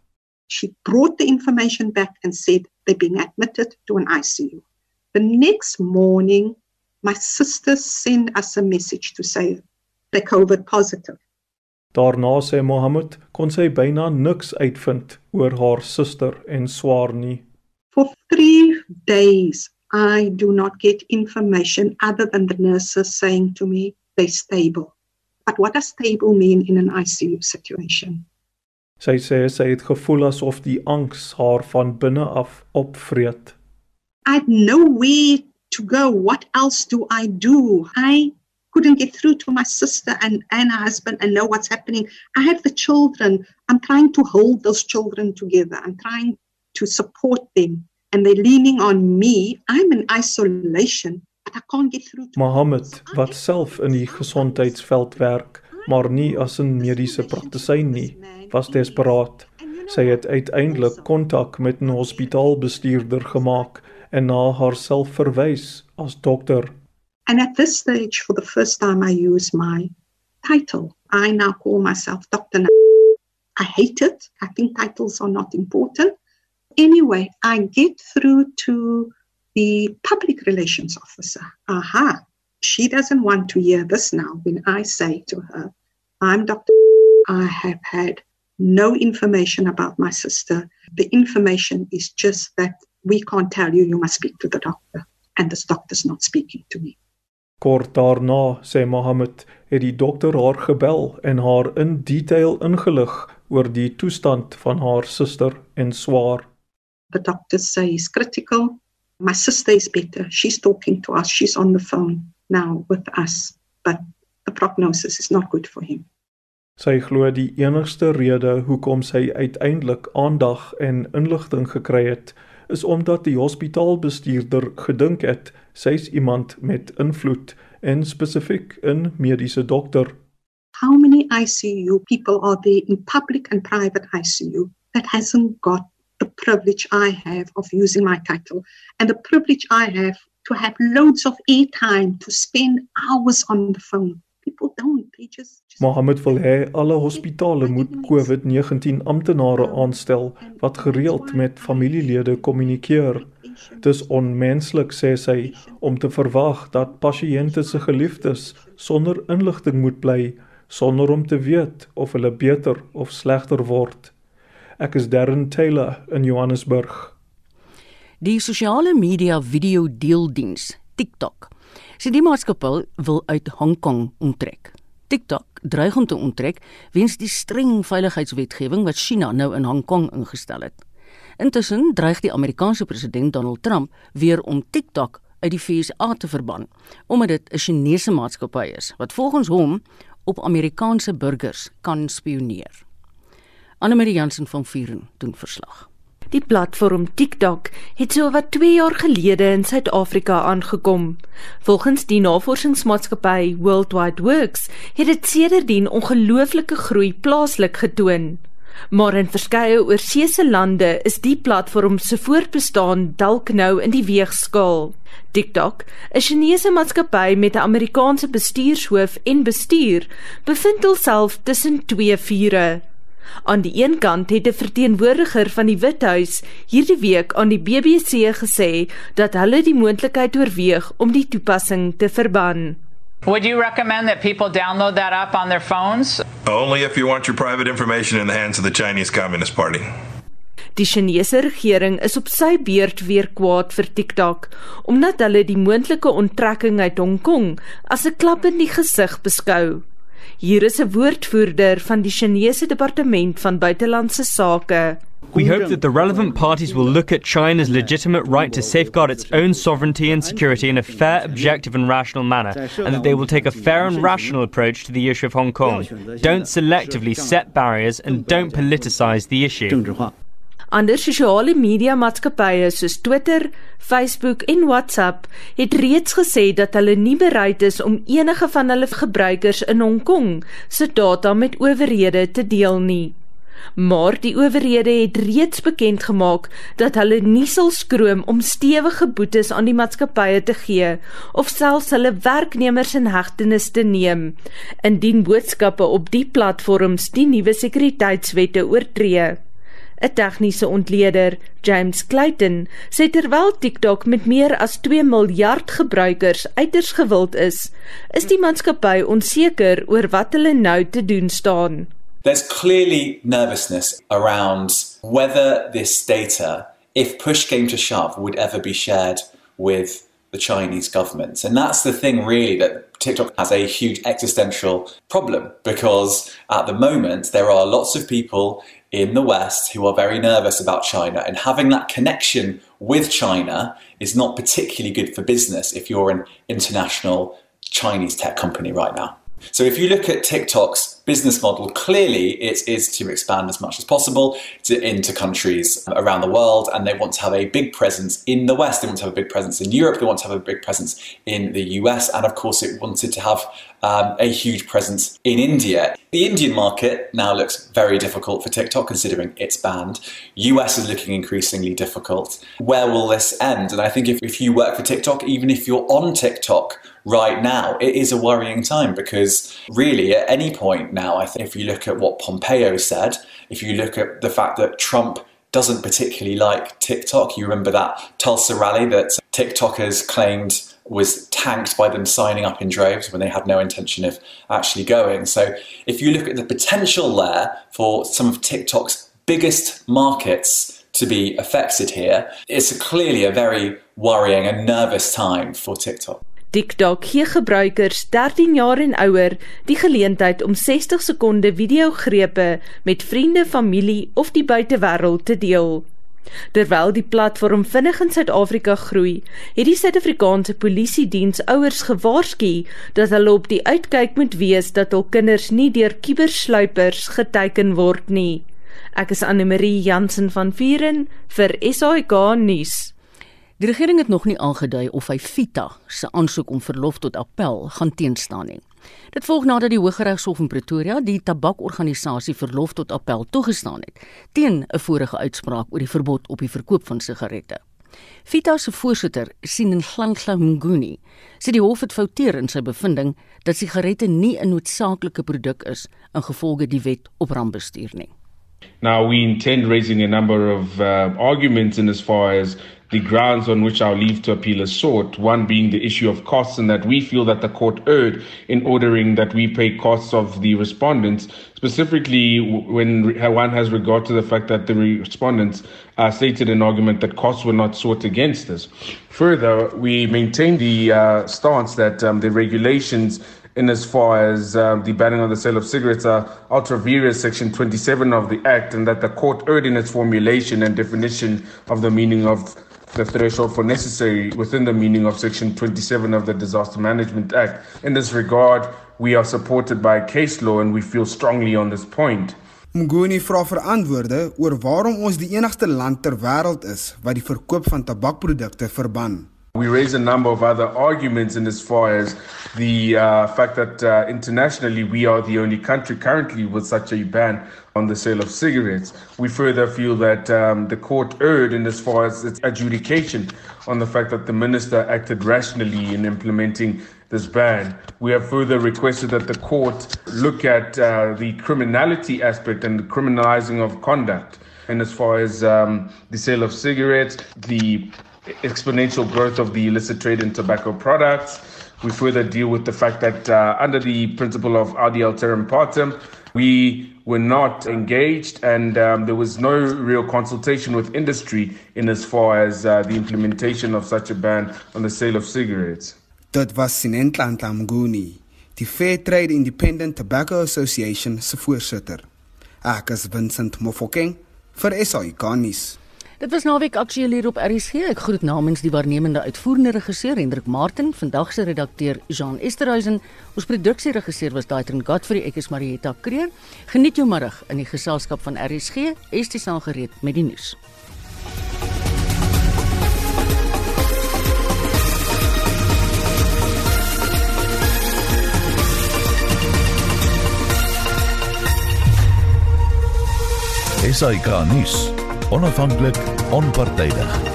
She brought the information back and said they're being admitted to an ICU. The next morning, my sister sent us a message to say they're COVID positive. Daarna sê Mohammed kon sy byna niks uitvind oor haar suster en swaar nie. For three days, I do not get information other than the nurses saying to me they're stable. But what does stable mean in an ICU situation? Sy sê sy het gevoel asof die angs haar van binne af opvreet. I had nowhere to go. What else do I do? I couldn't get through to my sister and, and her husband and know what's happening. I have the children. I'm trying to hold those children together. I'm trying to support them. And they're leaning on me. I'm in isolation, but I can't get through to Mohammed, wat self in die gesondheidsveld werk, maar nie as 'n mediese praktisyn nie, was desperaat. Sy het uiteindelik kontak met 'n hospitaalbestuurder gemaak en na haarself verwys as dokter. And at this stage, for the first time, I use my title. I now call myself Dr. I hate it. I think titles are not important. Anyway, I get through to the public relations officer. Aha, she doesn't want to hear this now when I say to her, I'm Dr. I have had no information about my sister. The information is just that we can't tell you, you must speak to the doctor. And this doctor's not speaking to me. Kort daarna, sê Mohammed, het die dokter haar gebel en haar in detail ingelig oor die toestand van haar suster en swaar. The doctor says critical. My sister is better. She's talking to us. She's on the phone now with us. But the prognosis is not good for him. Sy glo die enigste rede hoekom sy uiteindelik aandag en inligting gekry het, is omdat die hospitaalbestuurder gedink het sy's iemand met invloed en spesifiek 'n mediese dokter. How many ICU people are there in public and private ICU that hasn't got the privilege I have of using my title and the privilege I have to have loads of airtime to spend hours on the phone. People don't. Just, just Mohammed wil hê alle hospitale moet COVID-19 amptenare aanstel wat gereeld met familielede kommunikeer. Dis onmenslik sê sy om te verwag dat pasiënte se geliefdes sonder inligting moet bly sonder om te weet of hulle beter of slegter word. Ek is Darren Taylor in Johannesburg. Die sosiale media video deeldiens TikTok sê die maatskappy wil uit Hong Kong onttrek. TikTok dreig om te onttrek weens die streng veiligheidswetgewing wat China nou in Hong Kong ingestel het. Intussen dreig die Amerikaanse president Donald Trump weer om TikTok uit die VSA te verban omdat dit 'n Chinese maatskappy is wat volgens hom op Amerikaanse burgers kan spioneer. Anne Marie Jansen van Vuren doen verslag. Die platform TikTok het so wat 2 jaar gelede in Suid-Afrika aangekom. Volgens die navorsingsmaatskappy World Wide Works het dit sedertdien ongelooflike groei plaaslik getoon. Maar in verskeie oorseese lande is die platform se voortbestaan dalk nou in die weegskaal. TikTok, 'n Chinese maatskappy met 'n Amerikaanse bestuurshoof en bestuur, bevind homself tussen twee vure. Aan die een kant het 'n verteenwoordiger van die Withuis hierdie week aan die BBC gesê dat hulle die moontlikheid oorweeg om die toepassing te verban. Would you recommend that people download that app on their phones? Only if you want your private information in the hands of the Chinese Communist Party. Die Chinese regering is op sy beurt weer kwaad vir TikTok omdat hulle die moontlike onttrekking uit Hong Kong as 'n klap in die gesig beskou. Hier is 'n woordvoerder van die Chinese Departement van Buitelandse Sake. We hope that the relevant parties will look at China's legitimate right to safeguard its own sovereignty and security in a fair, objective, and rational manner, and that they will take a fair and rational approach to the issue of Hong Kong. Don't selectively set barriers and don't politicize the issue. Ander sosiale media maatskappye soos Twitter, Facebook en WhatsApp het reeds gesê dat hulle nie bereid is om enige van hulle gebruikers in Hong Kong se data met owerhede te deel nie. Maar die owerhede het reeds bekend gemaak dat hulle nie sal skroom om stewige boetes aan die maatskappye te gee of selfs hulle werknemers in hegtenis te neem indien boodskappe op die platforms die nuwe sekuriteitswette oortree. 'n tegniese ontleder, James Clayton, sê terwyl TikTok met meer as 2 miljard gebruikers uiters gewild is, is die maatskappy onseker oor wat hulle nou te doen staan. There's clearly nervousness around whether this data, if push came to shove, would ever be shared with the Chinese government. And that's the thing, really, that TikTok has a huge existential problem because at the moment there are lots of people in the West who are very nervous about China, and having that connection with China is not particularly good for business if you're an international Chinese tech company right now. So if you look at TikTok's business model, clearly it is to expand as much as possible to, into countries around the world, and they want to have a big presence in the West. They want to have a big presence in Europe. They want to have a big presence in the US, and of course, it wanted to have um, a huge presence in India. The Indian market now looks very difficult for TikTok, considering it's banned. US is looking increasingly difficult. Where will this end? And I think if, if you work for TikTok, even if you're on TikTok right now, it is a worrying time because really at any point now, I think if you look at what Pompeo said, if you look at the fact that Trump doesn't particularly like TikTok, you remember that Tulsa rally that TikTokers claimed was tanked by them signing up in droves when they had no intention of actually going. So if you look at the potential there for some of TikTok's biggest markets to be affected here, it's clearly a very worrying and nervous time for TikTok. TikTok gee gebruikers 13 jaar en ouer die geleentheid om 60 sekonde videogrepe met vriende, familie of die buitewêreld te deel. Terwyl die platform vinnig in Suid-Afrika groei, het die Suid-Afrikaanse Polisie Diens ouers gewaarsku dat hulle op die uitkyk moet wees dat hul kinders nie deur kubersluipers geteiken word nie. Ek is Anne Marie Jansen van Vieren vir SAK nuus. Die regering het nog nie aangedui of hy Vita se aansoek om verlof tot appel gaan teenstaan nie. Dit volg nadat die Hooggeregshof in Pretoria die tabakorganisasie verlof tot appel toegestaan het teen 'n vorige uitspraak oor die verbod op die verkoop van sigarette. Vita se voorsitter, Sinenhlanhla Mnguni, sê die hof het fouteer in sy bevinding dat sigarette nie 'n noodsaaklike produk is ingevolge die wet op rampbestuur nie. Now we intend raising a number of uh, arguments in as far as the grounds on which our leave to appeal is sought, one being the issue of costs, and that we feel that the court erred in ordering that we pay costs of the respondents, specifically when one has regard to the fact that the respondents uh, stated an argument that costs were not sought against us. Further, we maintain the uh, stance that um, the regulations in as far as um, the banning of the sale of cigarettes are ultra vires section 27 of the act and that the court erred in its formulation and definition of the meaning of the threshold for necessary within the meaning of Section 27 of the Disaster Management Act. In this regard, we are supported by case law and we feel strongly on this point. Mguni vra vir antwoorde oor waarom ons die enigste land ter wêreld is wat die verkoop van tabakprodukte verban. We raise a number of other arguments in as far as the uh, fact that uh, internationally we are the only country currently with such a ban on the sale of cigarettes. We further feel that um, the court erred in as far as its adjudication on the fact that the minister acted rationally in implementing this ban. We have further requested that the court look at uh, the criminality aspect and the criminalizing of conduct. And as far as um, the sale of cigarettes, the exponential growth of the illicit trade in tobacco products. We further deal with the fact that uh, under the principle of audi alteram partem, we were not engaged and um, there was no real consultation with industry in as far as uh, the implementation of such a ban on the sale of cigarettes. Dit was Sinentlantla Mnguni, die Fair Trade Independent Tobacco Association se voorsitter. Ek is Vincent Mofokeng vir nuus. Dit was naweek aktueel hier op RSG. Ek groet namens die waarnemende uitvoerende regisseur Hendrik Martin, vandag se redakteur Jean Esterhuizen, ons produksieregisseur was Daitrin Godfrey, ek is Marieta Kreer. Geniet jou middag in die geselskap van RSG. Estie sal gereed met die nuus. SAK nuus onafhanklik, onpartydig.